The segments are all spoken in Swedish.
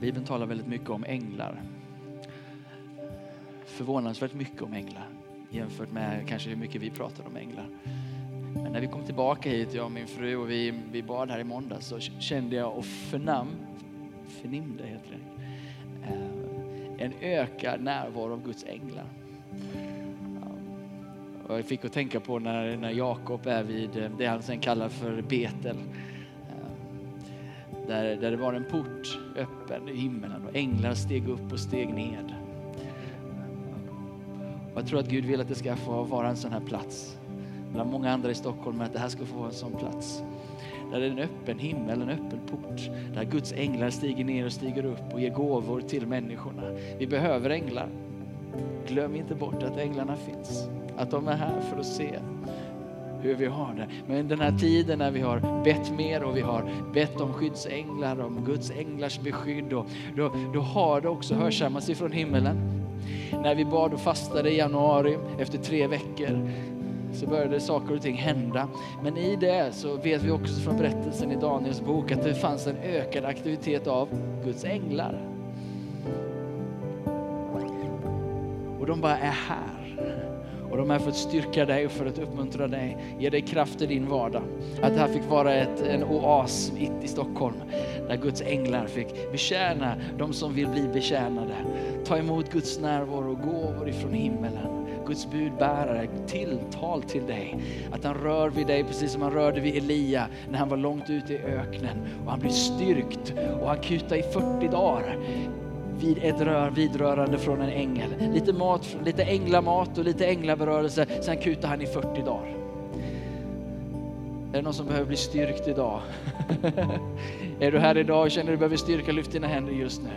Bibeln talar väldigt mycket om änglar. Förvånansvärt mycket om änglar jämfört med kanske hur mycket vi pratar om änglar. Men när vi kom tillbaka hit, jag och min fru, och vi, vi bad här i måndags så kände jag och förnam, förnimde heter det, eh, en ökad närvaro av Guds änglar. Och jag fick att tänka på när, när Jakob är vid eh, det han sen kallar för Betel. Eh, där, där det var en port öppen i himlen och änglar steg upp och steg ned. Och jag tror att Gud vill att det ska få vara en sån här plats bland många andra i Stockholm, att det här ska få vara en sån plats. Där det är en öppen himmel, en öppen port. Där Guds änglar stiger ner och stiger upp och ger gåvor till människorna. Vi behöver änglar. Glöm inte bort att änglarna finns. Att de är här för att se hur vi har det. Men den här tiden när vi har bett mer och vi har bett om skyddsänglar, om Guds änglars beskydd, och då, då har det också hörsammats ifrån himmelen. När vi bad och fastade i januari efter tre veckor så började saker och ting hända. Men i det så vet vi också från berättelsen i Daniels bok att det fanns en ökad aktivitet av Guds änglar. Och de bara är här. Och de är för att styrka dig och för att uppmuntra dig, ge dig kraft i din vardag. Att det här fick vara ett, en oas mitt i Stockholm, där Guds änglar fick betjäna de som vill bli betjänade. Ta emot Guds närvaro och gåvor ifrån himmelen. Guds budbärare, tilltal till dig. Att han rör vid dig precis som han rörde vid Elia när han var långt ute i öknen. Och han blir styrkt och han kutade i 40 dagar vid ett rör, vidrörande från en ängel. Lite, mat, lite änglamat och lite änglaberörelse, sen kutar han i 40 dagar. Är det någon som behöver bli styrkt idag? är du här idag och känner att du behöver styrka, lyft dina händer just nu.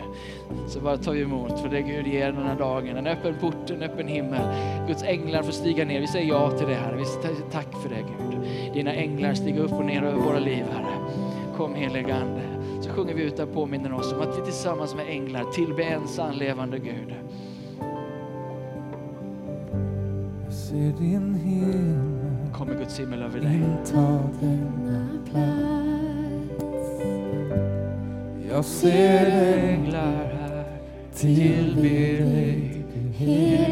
Så bara ta emot, för det Gud ger den här dagen. En öppen port, en öppen himmel. Guds änglar får stiga ner. Vi säger ja till det här. Vi säger tack för det Gud. Dina änglar stiger upp och ner över våra liv Herre. Kom helige Ande. Så sjunger vi ut och påminner oss om att vi tillsammans med änglar tillber en sann levande Gud. Jag ser din himmel Kommer Guds himmel över dig. inta denna plats. Jag ser Änglar här tillber dig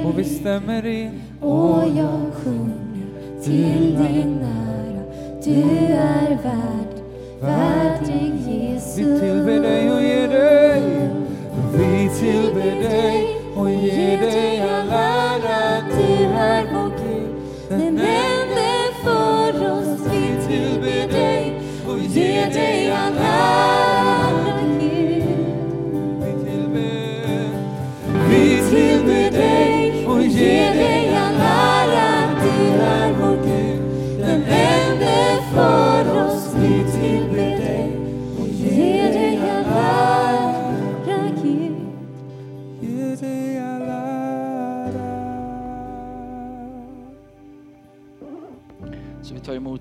och vi stämmer in. Och jag sjunger till din ära. Du är värd, värdig Vi Jesus. tillber dig och ger dig. Vi tillber dig och ger dig all ära. Du är vår Gud, den enda för oss. Vi tillber dig och ger dig all ära,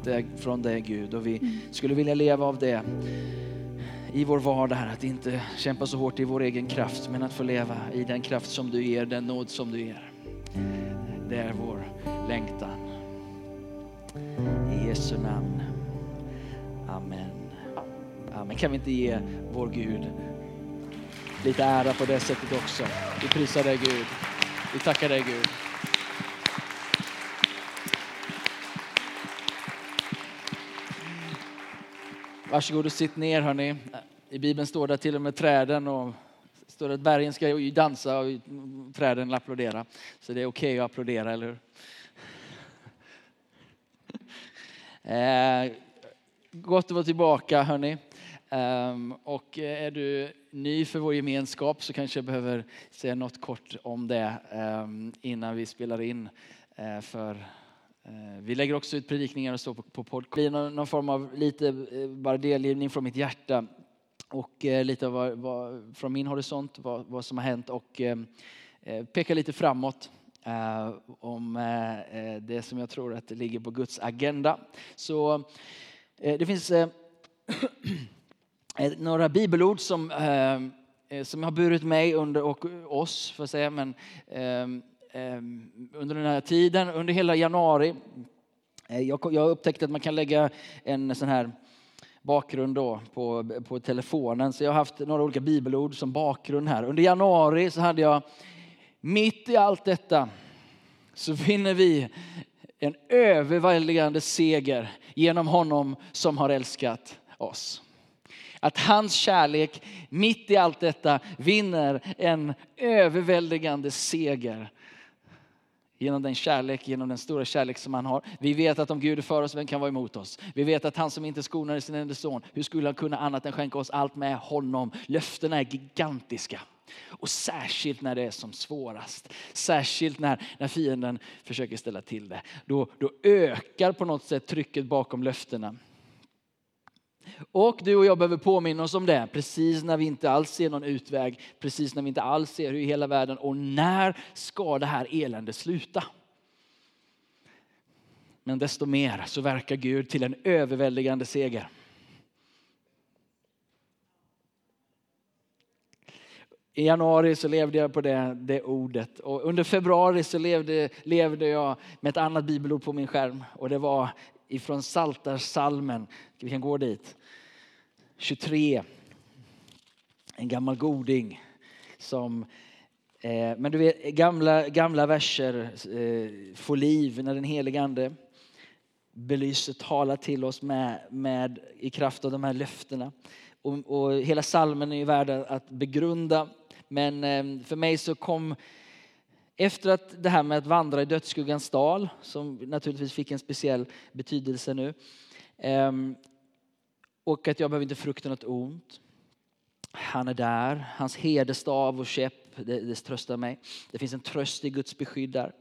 det från dig Gud och vi skulle vilja leva av det i vår vardag här. Att inte kämpa så hårt i vår egen kraft men att få leva i den kraft som du ger, den nåd som du ger. Det är vår längtan. I Jesu namn. Amen. Amen. Kan vi inte ge vår Gud lite ära på det sättet också? Vi prisar dig Gud. Vi tackar dig Gud. Varsågod och sitt ner hörni. I Bibeln står det till och med träden och står det att bergen ska dansa och träden applådera. Så det är okej att applådera, eller hur? Eh, gott att vara tillbaka hörni. Ehm, och är du ny för vår gemenskap så kanske jag behöver säga något kort om det ehm, innan vi spelar in. Eh, för Eh, vi lägger också ut predikningar och så på, på podcast. Det blir någon, någon form av lite eh, bara delgivning från mitt hjärta och eh, lite av vad, vad, från min horisont, vad, vad som har hänt och eh, eh peka lite framåt eh, om det som jag tror att det ligger på Guds agenda. Så det finns några bibelord som, som har burit mig under, och oss, får jag säga, men Ehm, under den här tiden, under hela januari. Eh, jag, jag att man kan lägga en sån här bakgrund då på, på telefonen. Så jag har haft några olika bibelord som bakgrund här. Under januari så hade jag, mitt i allt detta, så vinner vi en överväldigande seger genom honom som har älskat oss. Att hans kärlek mitt i allt detta vinner en överväldigande seger genom den kärlek, genom den stora kärlek som han har. Vi vet att om Gud är för oss, vem kan vara emot oss? Vi vet att han som inte skonade sin enda son, hur skulle han kunna annat än skänka oss allt med honom? Löftena är gigantiska. Och särskilt när det är som svårast. Särskilt när, när fienden försöker ställa till det. Då, då ökar på något sätt trycket bakom löftena. Och du och jag behöver påminna oss om det, precis när vi inte alls ser någon utväg, precis när vi inte alls ser hur hela världen, och när ska det här eländet sluta? Men desto mer så verkar Gud till en överväldigande seger. I januari så levde jag på det, det ordet och under februari så levde, levde jag med ett annat bibelord på min skärm och det var ifrån Saltarsalmen. Vi kan gå dit. 23. En gammal goding som eh, men du vet, gamla, gamla verser eh, får liv när den helige Ande belyser, talar till oss med, med, i kraft av de här löftena. Och, och hela salmen är ju värd att begrunda. Men eh, för mig så kom efter att det här med att vandra i dödsskuggans dal, som naturligtvis fick en speciell betydelse nu, ehm, och att jag behöver inte frukta något ont. Han är där, hans herdestav och käpp, det, det tröstar mig. Det finns en tröst i Guds beskydd där.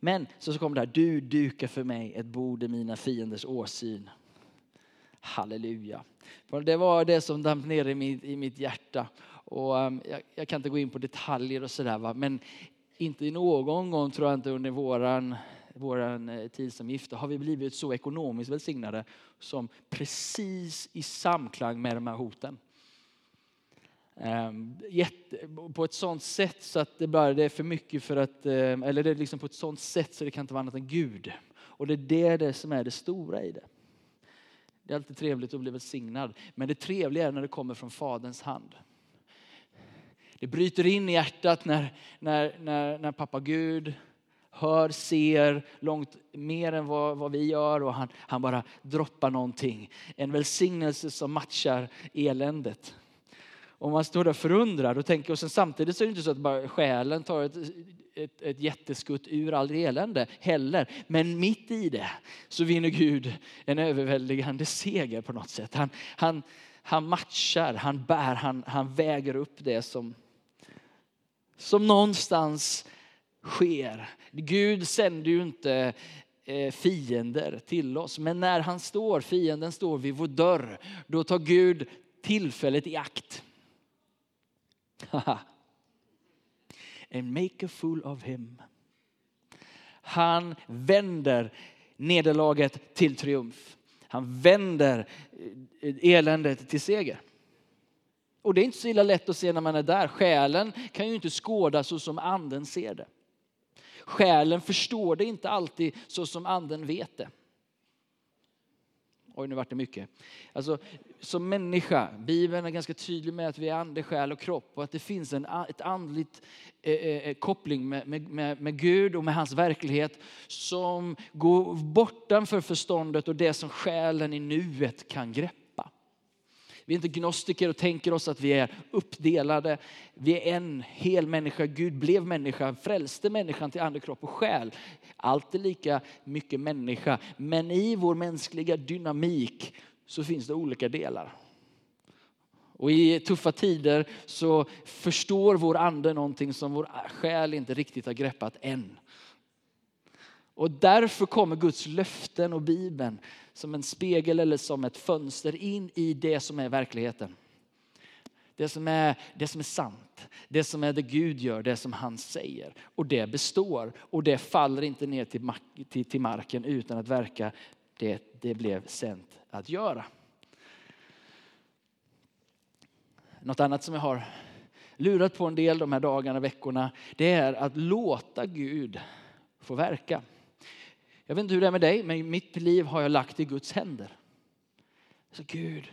Men så, så kommer det här, du dukar för mig ett bord i mina fienders åsyn. Halleluja. Det var det som damp ner i mitt, i mitt hjärta. Och um, jag, jag, kan inte gå in på detaljer och sådär, men inte någon gång tror jag inte under våran, våran eh, tid som gifta har vi blivit så ekonomiskt välsignade som precis i samklang med de här hoten. Ehm, på ett sånt sätt så att det bara det är för mycket för att, ehm, eller det är liksom på ett sånt sätt så det kan inte vara annat än Gud. Och det är det, det som är det stora i det. Det är alltid trevligt att bli välsignad, men det trevliga är när det kommer från Faderns hand. Det bryter in i hjärtat när, när, när, när pappa Gud hör, ser långt mer än vad, vad vi gör och han, han bara droppar någonting. En välsignelse som matchar eländet. Om man står där förundrad och tänker, och sen samtidigt så är det inte så att bara själen tar ett, ett, ett jätteskutt ur all elände heller. Men mitt i det så vinner Gud en överväldigande seger på något sätt. Han, han, han matchar, han bär, han, han väger upp det som, som någonstans sker. Gud sänder ju inte eh, fiender till oss. Men när han står, fienden står vid vår dörr, då tar Gud tillfället i akt. And make a fool of him. Han vänder nederlaget till triumf. Han vänder eh, eländet till seger. Och det är inte så illa lätt att se när man är där. Själen kan ju inte skåda så som anden ser det. Själen förstår det inte alltid så som anden vet det. Oj, nu vart det mycket. Alltså, som människa, Bibeln är ganska tydlig med att vi är ande, själ och kropp och att det finns en ett andligt eh, eh, eh koppling med, med, med Gud och med hans verklighet som går bortanför förståndet och det som själen i nuet kan greppa. Vi är inte gnostiker och tänker oss att vi är uppdelade. Vi är en hel människa. Gud blev människa, frälste människan till ande, kropp och själ. Allt är lika mycket människa. Men i vår mänskliga dynamik så finns det olika delar. Och i tuffa tider så förstår vår ande någonting som vår själ inte riktigt har greppat än. Och därför kommer Guds löften och Bibeln som en spegel eller som ett fönster in i det som är verkligheten. Det som är, det som är sant, det som är det Gud gör, det som han säger. Och det består och det faller inte ner till, till, till marken utan att verka det det blev sänt att göra. Något annat som jag har lurat på en del de här dagarna, och veckorna, det är att låta Gud få verka. Jag vet inte hur det är med dig, men mitt liv har jag lagt i Guds händer. Så Gud,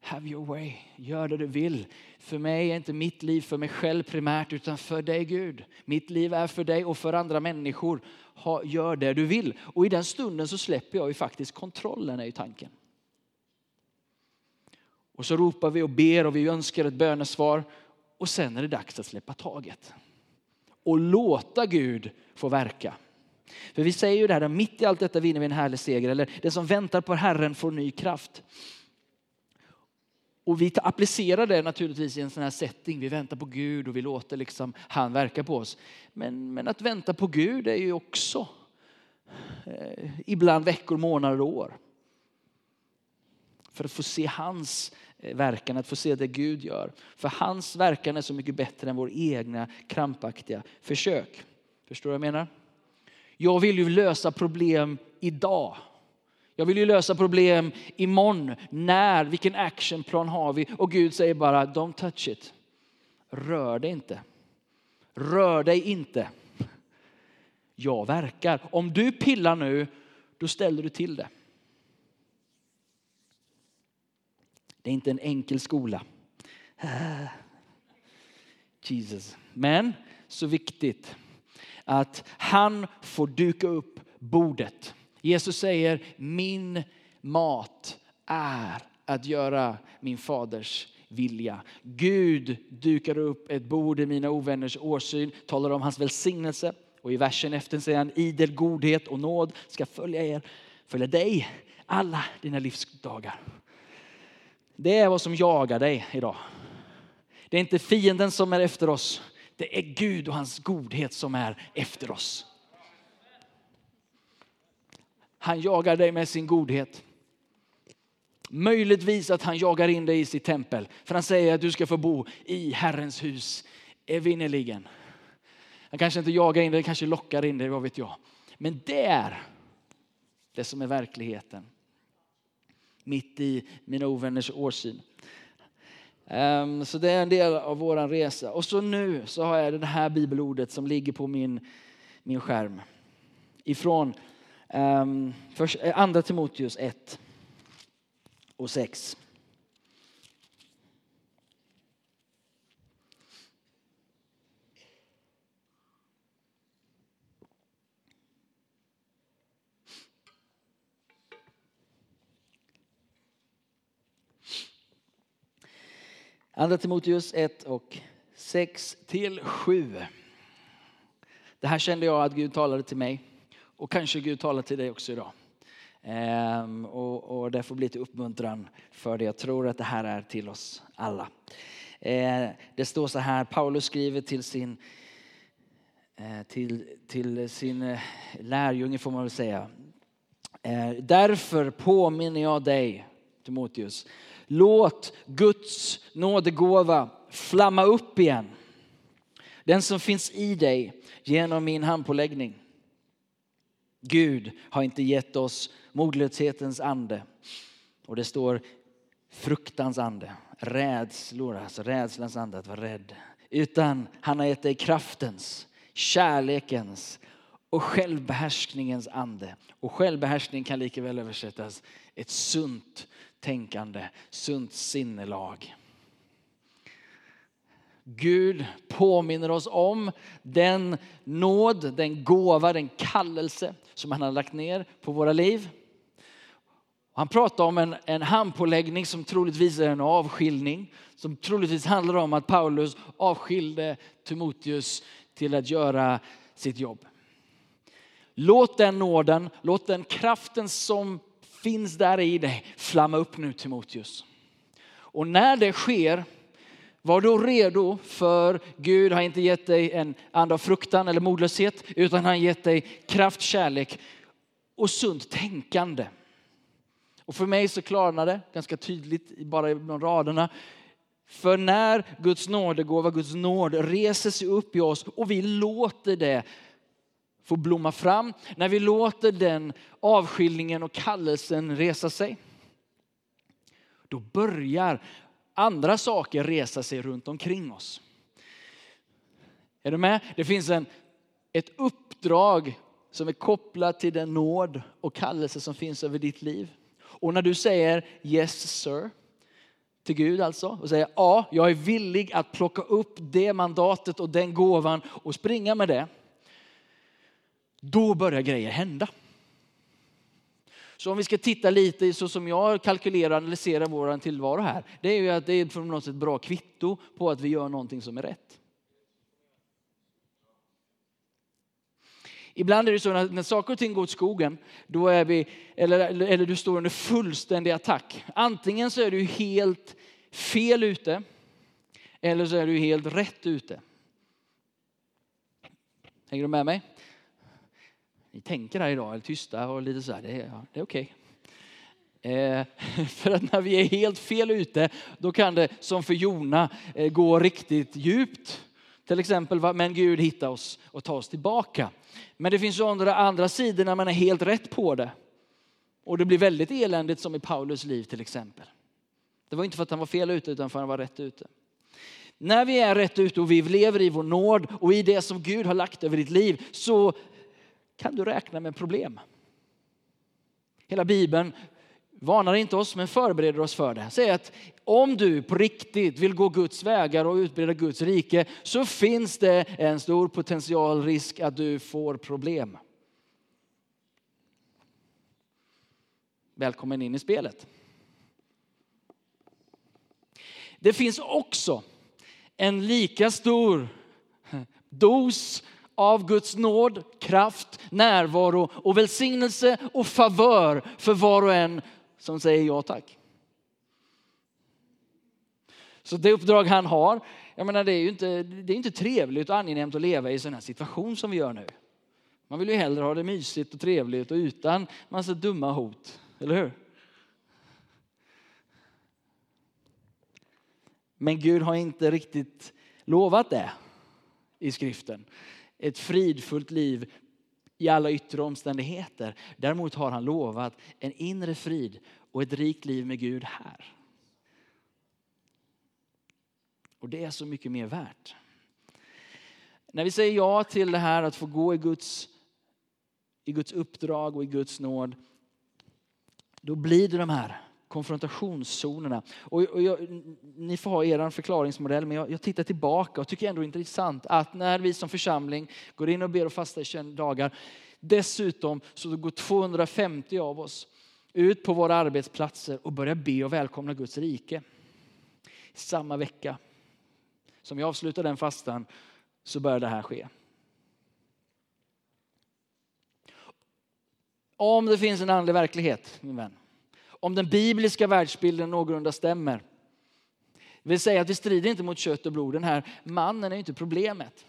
Have your way. Gör det du vill. För mig är inte mitt liv för mig själv primärt utan för dig Gud. Mitt liv är för dig och för andra människor. Ha, gör det du vill. Och i den stunden så släpper jag ju faktiskt kontrollen är ju tanken. Och så ropar vi och ber och vi önskar ett bönesvar. Och sen är det dags att släppa taget. Och låta Gud få verka. För vi säger ju det här, mitt i allt detta vinner vi en härlig seger. Eller den som väntar på Herren får ny kraft. Och vi applicerar det naturligtvis i en sån här setting. Vi väntar på Gud och vi låter liksom han verka på oss. Men, men att vänta på Gud är ju också eh, ibland veckor, månader och år. För att få se hans eh, verkan, att få se det Gud gör. För hans verkan är så mycket bättre än vår egna krampaktiga försök. Förstår du vad jag menar? Jag vill ju lösa problem idag. Jag vill ju lösa problem imorgon. När? Vilken actionplan har vi? Och Gud säger bara, don't touch it. Rör dig inte. Rör dig inte. Jag verkar. Om du pillar nu, då ställer du till det. Det är inte en enkel skola. Jesus. Men så viktigt att han får duka upp bordet. Jesus säger min mat är att göra min faders vilja. Gud dukar upp ett bord i mina ovänners åsyn, talar om hans välsignelse och i versen efter säger han idel godhet och nåd ska följa er, följa dig alla dina livsdagar. Det är vad som jagar dig idag. Det är inte fienden som är efter oss. Det är Gud och hans godhet som är efter oss. Han jagar dig med sin godhet. Möjligtvis att han jagar in dig i sitt tempel. För han säger att du ska få bo i Herrens hus evinnerligen. Han kanske inte jagar in dig, kanske lockar in dig, vad vet jag. Men det är det som är verkligheten. Mitt i mina ovänners årsyn. Ehm, så det är en del av vår resa. Och så nu så har jag det här bibelordet som ligger på min, min skärm. Ifrån ehm, um, för, eh, andra Timoteus 1 och 6. Andra Timoteus 1 och 6 till 7. Det här kände jag att Gud talade till mig och kanske Gud talar till dig också idag. Ehm, och, och det får bli till uppmuntran för det. Jag tror att det här är till oss alla. Ehm, det står så här, Paulus skriver till sin, eh, till, till sin eh, lärjunge får man väl säga. Ehm, därför påminner jag dig, Timoteus, Låt Guds nådegåva flamma upp igen. Den som finns i dig genom min handpåläggning. Gud har inte gett oss modlöshetens ande. Och det står fruktans ande, rädslor, alltså rädslans ande, att vara rädd. Utan han har gett dig kraftens, kärlekens och självbehärskningens ande. Och självbehärskning kan lika väl översättas ett sunt tänkande, sunt sinnelag. Gud påminner oss om den nåd, den gåva, den kallelse som han har lagt ner på våra liv. Han pratar om en, en handpåläggning som troligtvis är en avskiljning. Som troligtvis handlar om att Paulus avskilde Timoteus till att göra sitt jobb. Låt den nåden, låt den kraften som finns där i dig flamma upp nu Timoteus. Och när det sker, var då redo för Gud har inte gett dig en ande av fruktan eller modlöshet utan han har gett dig kraft, kärlek och sunt tänkande. Och för mig så klarnar det ganska tydligt bara i de raderna. För när Guds nådegåva, Guds nåd reser sig upp i oss och vi låter det får blomma fram, när vi låter den avskiljningen och kallelsen resa sig, då börjar andra saker resa sig runt omkring oss. Är du med? Det finns en, ett uppdrag som är kopplat till den nåd och kallelse som finns över ditt liv. Och när du säger yes sir, till Gud alltså och säger ja, jag är villig att plocka upp det mandatet och den gåvan och springa med det. Då börjar grejer hända. Så om vi ska titta lite så som jag kalkylerar och analyserar vår tillvaro här. Det är ju att det är på något sätt ett bra kvitto på att vi gör någonting som är rätt. Ibland är det så att när saker och ting går åt skogen, då är vi, eller, eller du står under fullständig attack. Antingen så är du helt fel ute, eller så är du helt rätt ute. Hänger du med mig? Ni tänker här idag, är tysta och lite så här, det är, ja, det är okej. Eh, för att när vi är helt fel ute, då kan det som för Jona eh, gå riktigt djupt. Till exempel, men Gud hittar oss och tar oss tillbaka. Men det finns andra, andra sidor när man är helt rätt på det. Och det blir väldigt eländigt som i Paulus liv till exempel. Det var inte för att han var fel ute utan för att han var rätt ute. När vi är rätt ute och vi lever i vår nåd och i det som Gud har lagt över ditt liv så kan du räkna med problem. Hela Bibeln varnar inte oss men förbereder oss för det. Säger att om du på riktigt vill gå Guds vägar och utbreda Guds rike så finns det en stor potential risk att du får problem. Välkommen in i spelet. Det finns också en lika stor dos av Guds nåd, kraft, närvaro och välsignelse och favör för var och en som säger ja tack. Så det uppdrag han har, jag menar det är ju inte, det är inte trevligt och angenämt att leva i en sån här situation som vi gör nu. Man vill ju hellre ha det mysigt och trevligt och utan massa dumma hot, eller hur? Men Gud har inte riktigt lovat det i skriften. Ett fridfullt liv i alla yttre omständigheter. Däremot har han lovat en inre frid och ett rikt liv med Gud här. Och det är så mycket mer värt. När vi säger ja till det här att få gå i Guds, i Guds uppdrag och i Guds nåd, då blir det de här konfrontationszonerna. Och, och jag, ni får ha er förklaringsmodell, men jag, jag, tittar tillbaka och tycker ändå det är intressant att när vi som församling går in och ber och fastar i 21 dagar, dessutom så går 250 av oss ut på våra arbetsplatser och börjar be och välkomna Guds rike. Samma vecka som jag avslutar den fastan så börjar det här ske. Om det finns en andlig verklighet, min vän, om den bibliska världsbilden någorlunda stämmer. Det vill säga att vi strider inte mot kött och blod. Den här mannen är inte problemet.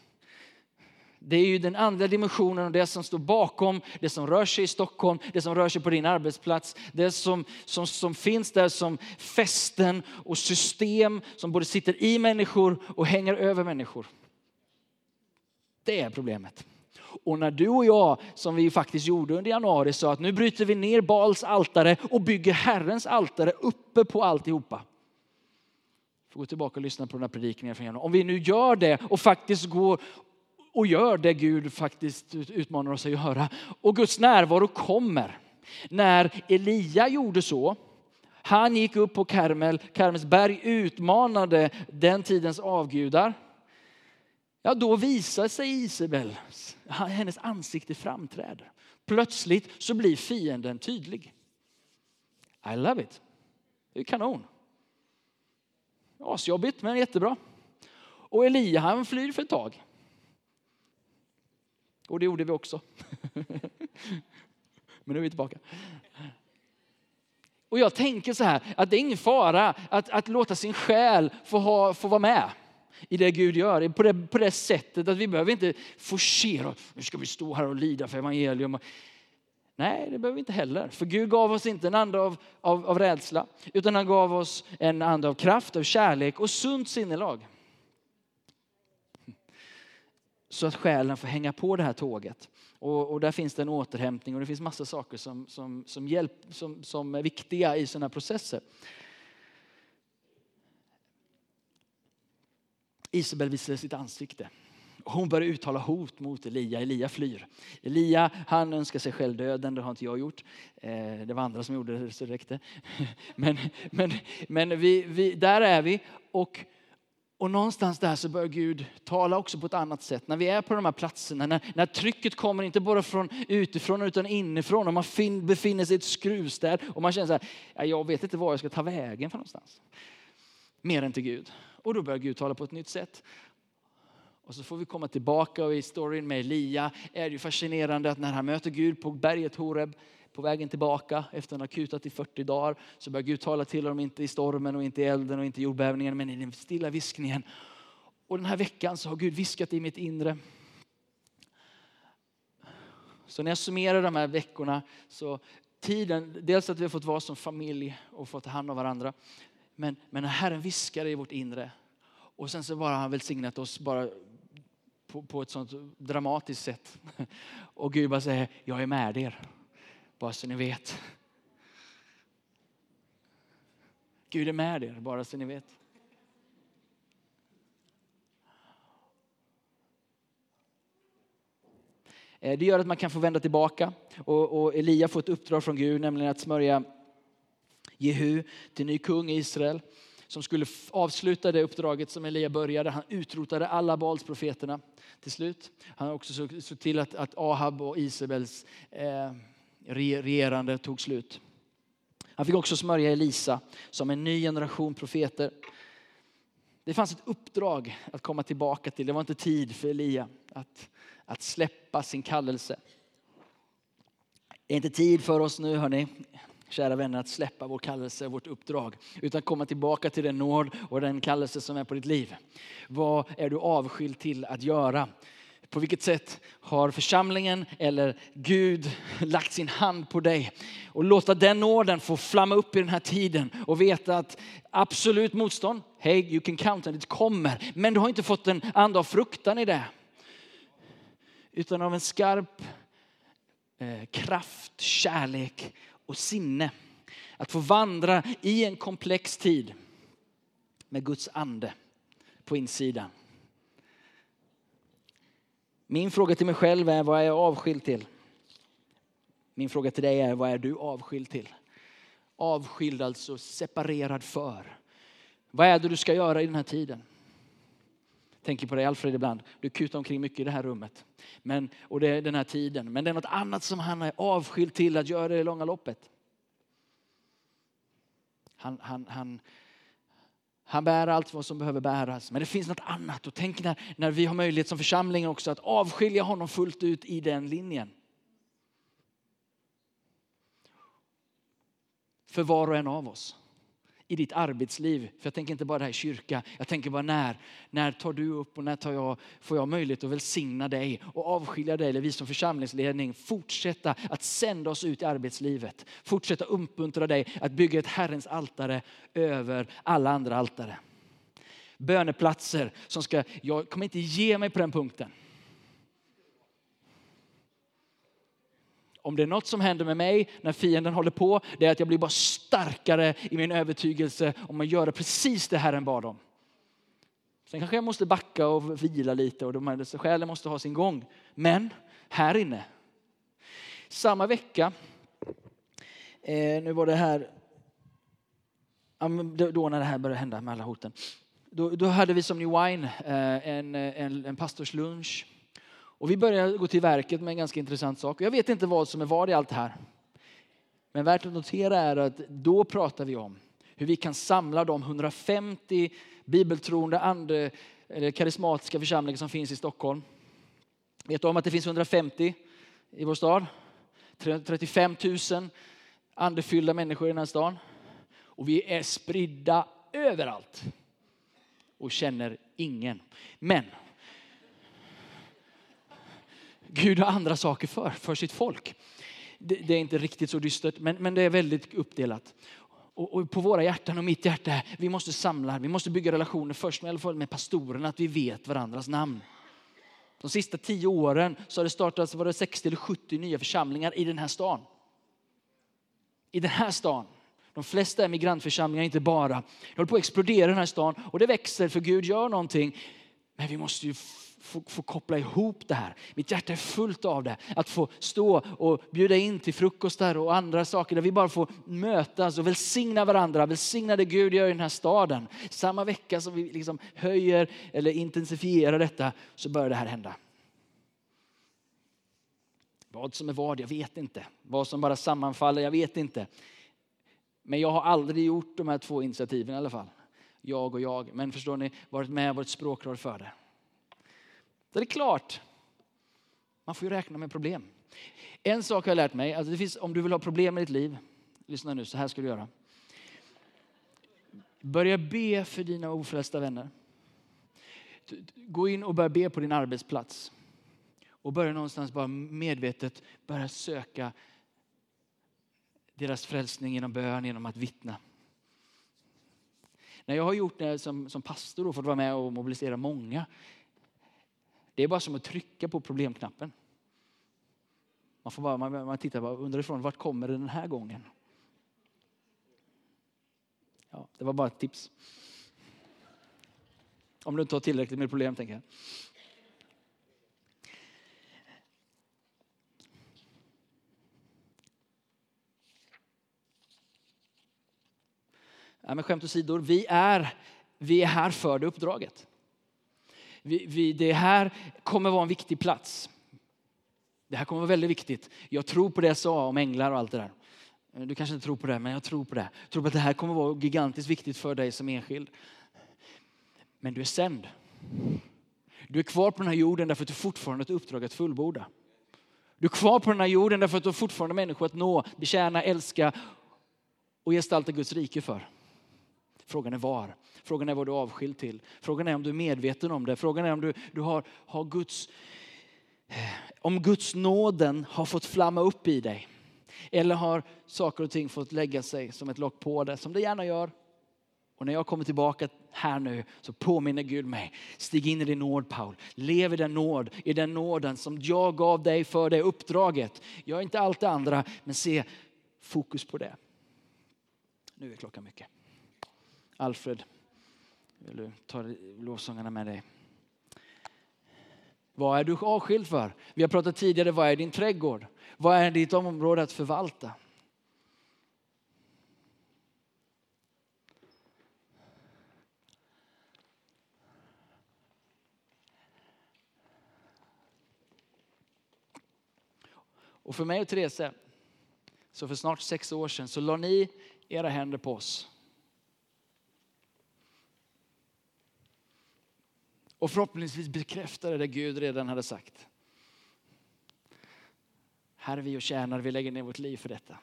Det är ju den andra dimensionen och det som står bakom, det som rör sig i Stockholm, det som rör sig på din arbetsplats, det som, som, som finns där som fästen och system som både sitter i människor och hänger över människor. Det är problemet. Och när du och jag, som vi faktiskt gjorde under januari, sa att nu bryter vi ner Bals altare och bygger Herrens altare uppe på alltihopa. Får gå tillbaka och lyssna på den här predikningen från januari. Om vi nu gör det och faktiskt går och gör det Gud faktiskt utmanar oss att göra. Och Guds närvaro kommer. När Elia gjorde så, han gick upp på Karmel, Karmels berg, utmanade den tidens avgudar. Ja, då visar sig Isabel, hennes ansikte framträder. Plötsligt så blir fienden tydlig. I love it. Det är kanon. Asjobbigt men jättebra. Och Elia han flyr för ett tag. Och det gjorde vi också. Men nu är vi tillbaka. Och jag tänker så här, att det är ingen fara att, att låta sin själ få, ha, få vara med i det Gud gör. På det, på det sättet att vi behöver inte forcera, nu ska vi stå här och lida för evangelium. Nej, det behöver vi inte heller. För Gud gav oss inte en ande av, av, av rädsla, utan han gav oss en ande av kraft, av kärlek och sunt sinnelag så att själen får hänga på det här tåget. Och, och, där finns det en återhämtning och det finns massa saker som, som, som, hjälp, som, som är viktiga i sådana processer. Isabel visade sitt ansikte. Hon börjar uttala hot mot Elia. Elia flyr. Elia han önskar sig själv döden, det har inte jag gjort. Eh, det var andra som gjorde det så det räckte. Men, men, men vi, vi, där är vi. Och och någonstans där så börjar Gud tala också på ett annat sätt. När vi är på de här platserna, när, när trycket kommer inte bara från utifrån utan inifrån och man fin, befinner sig i ett skruvstäd och man känner så här, jag vet inte var jag ska ta vägen för någonstans. Mer än till Gud. Och då börjar Gud tala på ett nytt sätt. Och så får vi komma tillbaka och i storyn med Elia är det ju fascinerande att när han möter Gud på berget Horeb på vägen tillbaka efter att ha kutat i 40 dagar så börjar Gud tala till honom, inte i stormen och inte i elden och inte i jordbävningen men i den stilla viskningen. Och den här veckan så har Gud viskat i mitt inre. Så när jag summerar de här veckorna så tiden, dels att vi har fått vara som familj och fått ta hand om varandra. Men, men Herren viskar i vårt inre och sen så bara har han välsignat oss bara på, på ett sånt dramatiskt sätt. Och Gud bara säger, jag är med er. Bara så ni vet. Gud är med er, bara så ni vet. Eh, det gör att man kan få vända tillbaka. Och, och Elia får ett uppdrag från Gud, nämligen att smörja Jehu till ny kung i Israel. Som skulle avsluta det uppdraget som Elia började. Han utrotade alla Baalsprofeterna till slut. Han har också såg till att, att Ahab och Isabels eh, regerande tog slut. Han fick också smörja Elisa som en ny generation profeter. Det fanns ett uppdrag att komma tillbaka till. Det var inte tid för Elia att, att släppa sin kallelse. Det är inte tid för oss nu hörni, kära vänner, att släppa vår kallelse, och vårt uppdrag. Utan komma tillbaka till den nåd och den kallelse som är på ditt liv. Vad är du avskild till att göra? På vilket sätt har församlingen eller Gud lagt sin hand på dig? Och låta den nåden få flamma upp i den här tiden och veta att absolut motstånd, hey you can count on, it kommer. Men du har inte fått en ande av fruktan i det. Utan av en skarp eh, kraft, kärlek och sinne. Att få vandra i en komplex tid med Guds ande på insidan. Min fråga till mig själv är vad är jag avskild till? Min fråga till dig är vad är du avskild till? Avskild alltså separerad för. Vad är det du ska göra i den här tiden? Tänker på dig Alfred ibland. Du kutar omkring mycket i det här rummet. Men, och det är den här tiden. Men det är något annat som han är avskild till att göra i det långa loppet. Han, han, han, han bär allt vad som behöver bäras. Men det finns något annat. Och tänk när, när vi har möjlighet som församling också att avskilja honom fullt ut i den linjen. För var och en av oss. I ditt arbetsliv. För jag tänker inte bara här i kyrka. Jag tänker bara när. När tar du upp och när tar jag, får jag möjlighet att välsigna dig och avskilja dig, eller vi som församlingsledning, fortsätta att sända oss ut i arbetslivet. Fortsätta uppmuntra dig att bygga ett Herrens altare över alla andra altare. Böneplatser som ska, jag kommer inte ge mig på den punkten. Om det är något som händer med mig när fienden håller på, det är att jag blir bara starkare i min övertygelse om att göra precis det Herren bad om. Sen kanske jag måste backa och vila lite och de här själen måste ha sin gång. Men här inne, samma vecka, eh, nu var det här, då när det här började hända med alla hoten. Då, då hade vi som New Wine eh, eh, en, en, en pastorslunch och vi börjar gå till verket med en ganska intressant sak. Jag vet inte vad som är vad i allt det här. Men värt att notera är att då pratar vi om hur vi kan samla de 150 bibeltroende ande, eller karismatiska församlingar som finns i Stockholm. Vet du om att det finns 150 i vår stad? 35 000 andefyllda människor i den här stan. Och vi är spridda överallt och känner ingen. Men Gud har andra saker för, för sitt folk. Det, det, är inte riktigt så dystert, men, men det är väldigt uppdelat. Och, och, på våra hjärtan och mitt hjärta, vi måste samla, vi måste bygga relationer först med, i alla fall med pastorerna, att vi vet varandras namn. De sista tio åren så har det startats var det 60 eller 70 nya församlingar i den här stan. I den här stan. De flesta är migrantförsamlingar, inte bara. Det håller på att explodera i den här stan och det växer för Gud gör någonting. Men vi måste ju få, få koppla ihop det här. Mitt hjärta är fullt av det. Att få stå och bjuda in till frukostar och andra saker där vi bara får mötas och välsigna varandra, välsigna det Gud gör i den här staden. Samma vecka som vi liksom höjer eller intensifierar detta så börjar det här hända. Vad som är vad, jag vet inte. Vad som bara sammanfaller, jag vet inte. Men jag har aldrig gjort de här två initiativen i alla fall. Jag och jag. Men förstår ni, varit med och varit språkrör för det. Så det är klart, man får ju räkna med problem. En sak har jag lärt mig, alltså det finns, om du vill ha problem i ditt liv, lyssna nu, så här ska du göra. Börja be för dina ofrälsta vänner. Gå in och börja be på din arbetsplats. Och börja någonstans bara medvetet börja söka deras frälsning genom bön, genom att vittna. När jag har gjort det som, som pastor och fått vara med och mobilisera många. Det är bara som att trycka på problemknappen. Man, får bara, man, man tittar bara underifrån, vart kommer det den här gången? Ja, det var bara ett tips. Om du inte har tillräckligt med problem, tänker jag. Ja, men skämt åsido, vi är, vi är här för det uppdraget. Vi, vi, det här kommer vara en viktig plats. Det här kommer vara väldigt viktigt. Jag tror på det jag sa om änglar och allt det där. Eh, du kanske inte tror på det, men jag tror på det. Jag tror på att det här kommer vara gigantiskt viktigt för dig som enskild. Men du är sänd. Du är kvar på den här jorden därför att du fortfarande har ett uppdrag att fullborda. Du är kvar på den här jorden därför att du fortfarande människor att nå, betjäna, älska och gestalta Guds rike för. Frågan är var. Frågan är vad du är avskild till. Frågan är om du är medveten om det. Frågan är om du, du har, har Guds, eh, om Guds nåden har fått flamma upp i dig. Eller har saker och ting fått lägga sig som ett lock på det, som det gärna gör. Och när jag kommer tillbaka här nu så påminner Gud mig. Stig in i din nåd Paul. Lev i den nåd, i den nåden som jag gav dig för det uppdraget. Gör inte allt det andra, men se fokus på det. Nu är klockan mycket. Alfred, vill du ta lovsångarna med dig? Vad är du avskild för? Vi har pratat tidigare, vad är din trädgård? Vad är ditt område att förvalta? Och för mig och Therese, så för snart sex år sedan, så la ni era händer på oss. Och förhoppningsvis bekräftade det Gud redan hade sagt. Här är vi och tjänar, vi lägger ner vårt liv för detta.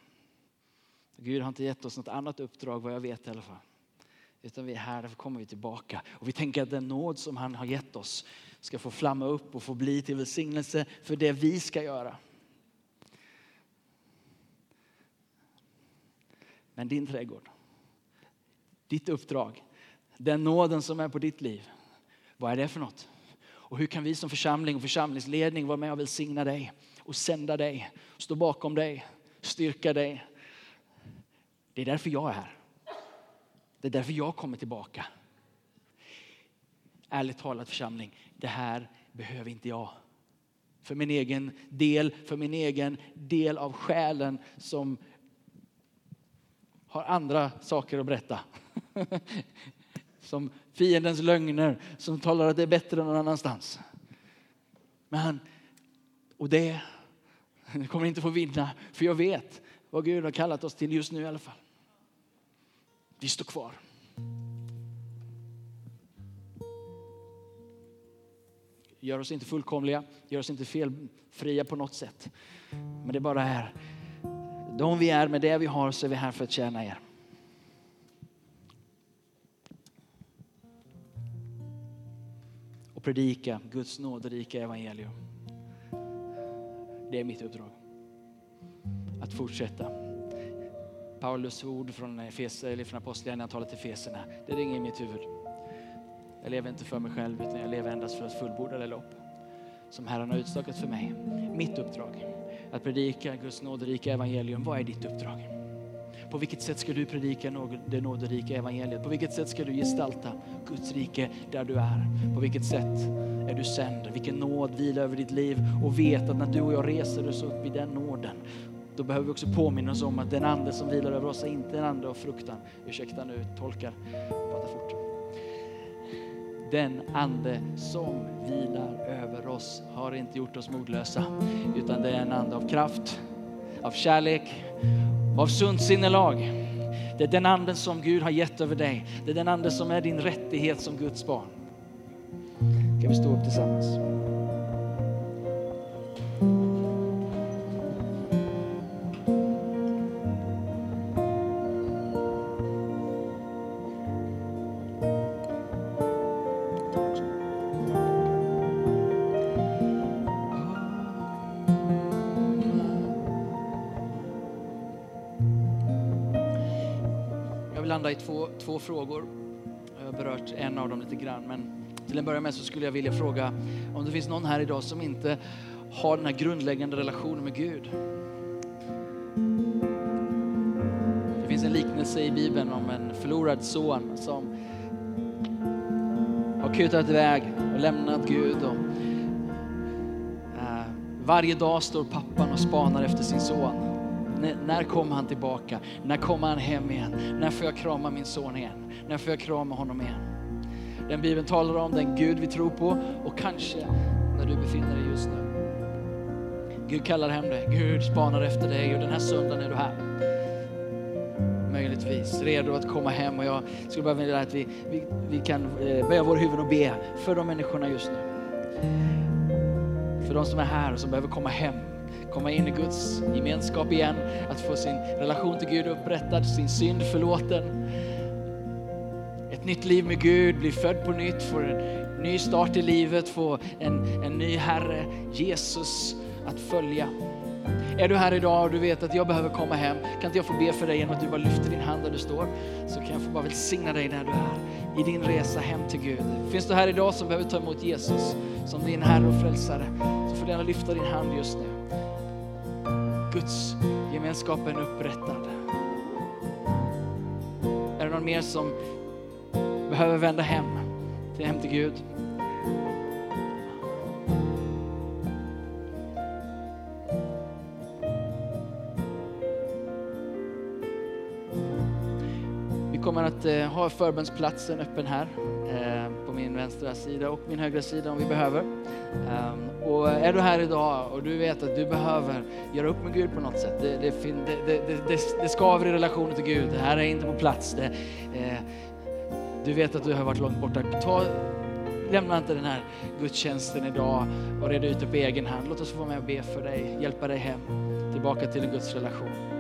Gud har inte gett oss något annat uppdrag vad jag vet i alla fall. Utan vi är här, därför kommer vi tillbaka. Och vi tänker att den nåd som han har gett oss ska få flamma upp och få bli till välsignelse för det vi ska göra. Men din trädgård, ditt uppdrag, den nåden som är på ditt liv, vad är det för något? Och hur kan vi som församling och församlingsledning vara med och välsigna dig och sända dig, stå bakom dig, styrka dig. Det är därför jag är här. Det är därför jag kommer tillbaka. Ärligt talat församling, det här behöver inte jag. För min egen del, för min egen del av själen som har andra saker att berätta. Som fiendens lögner som talar att det är bättre någon annanstans. Men, och det, det kommer inte få vinna, för jag vet vad Gud har kallat oss till just nu i alla fall. Vi står kvar. Gör oss inte fullkomliga, gör oss inte felfria på något sätt. Men det bara är, de vi är med det vi har så är vi här för att tjäna er. Predika Guds nåderika evangelium. Det är mitt uppdrag. Att fortsätta. Paulus ord från, eller från Apostlagärningarna talar till Feserna. Det ringer i mitt huvud. Jag lever inte för mig själv utan jag lever endast för att fullborda det lopp som Herren har utstakat för mig. Mitt uppdrag. Att predika Guds nåderika evangelium. Vad är ditt uppdrag? På vilket sätt ska du predika det nåderika evangeliet? På vilket sätt ska du gestalta Guds rike där du är? På vilket sätt är du sänd? Vilken nåd vilar över ditt liv? Och vet att när du och jag reser oss upp i den nåden, då behöver vi också påminna oss om att den ande som vilar över oss är inte en ande av fruktan. Ursäkta nu, tolkar, pratar fort. Den ande som vilar över oss har inte gjort oss modlösa, utan det är en ande av kraft, av kärlek, av sunt sinnelag. Det är den anden som Gud har gett över dig. Det är den anden som är din rättighet som Guds barn. Kan vi stå upp tillsammans? Två, frågor. Jag har berört en av dem lite grann, men till en början med så skulle jag vilja fråga om det finns någon här idag som inte har den här grundläggande relationen med Gud. Det finns en liknelse i Bibeln om en förlorad son som har kutat iväg och lämnat Gud. Och, eh, varje dag står pappan och spanar efter sin son. När kommer han tillbaka? När kommer han hem igen? När får jag krama min son igen? När får jag krama honom igen? Den Bibeln talar om den Gud vi tror på och kanske när du befinner dig just nu. Gud kallar hem dig, Gud spanar efter dig och den här söndagen är du här. Möjligtvis redo att komma hem och jag skulle bara vilja att vi, vi, vi kan eh, böja våra huvuden och be för de människorna just nu. För de som är här och som behöver komma hem, komma in i Guds gemenskap igen, att få sin relation till Gud upprättad, sin synd förlåten. Ett nytt liv med Gud, bli född på nytt, få en ny start i livet, få en, en ny Herre, Jesus, att följa. Är du här idag och du vet att jag behöver komma hem, kan inte jag få be för dig genom att du bara lyfter din hand där du står? Så kan jag få bara välsigna dig där du är, i din resa hem till Gud. Finns du här idag som behöver ta emot Jesus som din Herre och Frälsare, så får du gärna lyfta din hand just nu. Guds gemenskapen är upprättad. Är det någon mer som behöver vända hem, till hem till Gud? Eh, ha förbönsplatsen öppen här eh, på min vänstra sida och min högra sida om vi behöver. Ehm, och är du här idag och du vet att du behöver göra upp med Gud på något sätt. Det, det, det, det, det, det, skaver i relationen till Gud. Det här är inte på plats. Det, eh, du vet att du har varit långt borta. Ta, lämna inte den här gudstjänsten idag och reda ut det på egen hand. Låt oss få vara med och be för dig, hjälpa dig hem, tillbaka till en Guds relation.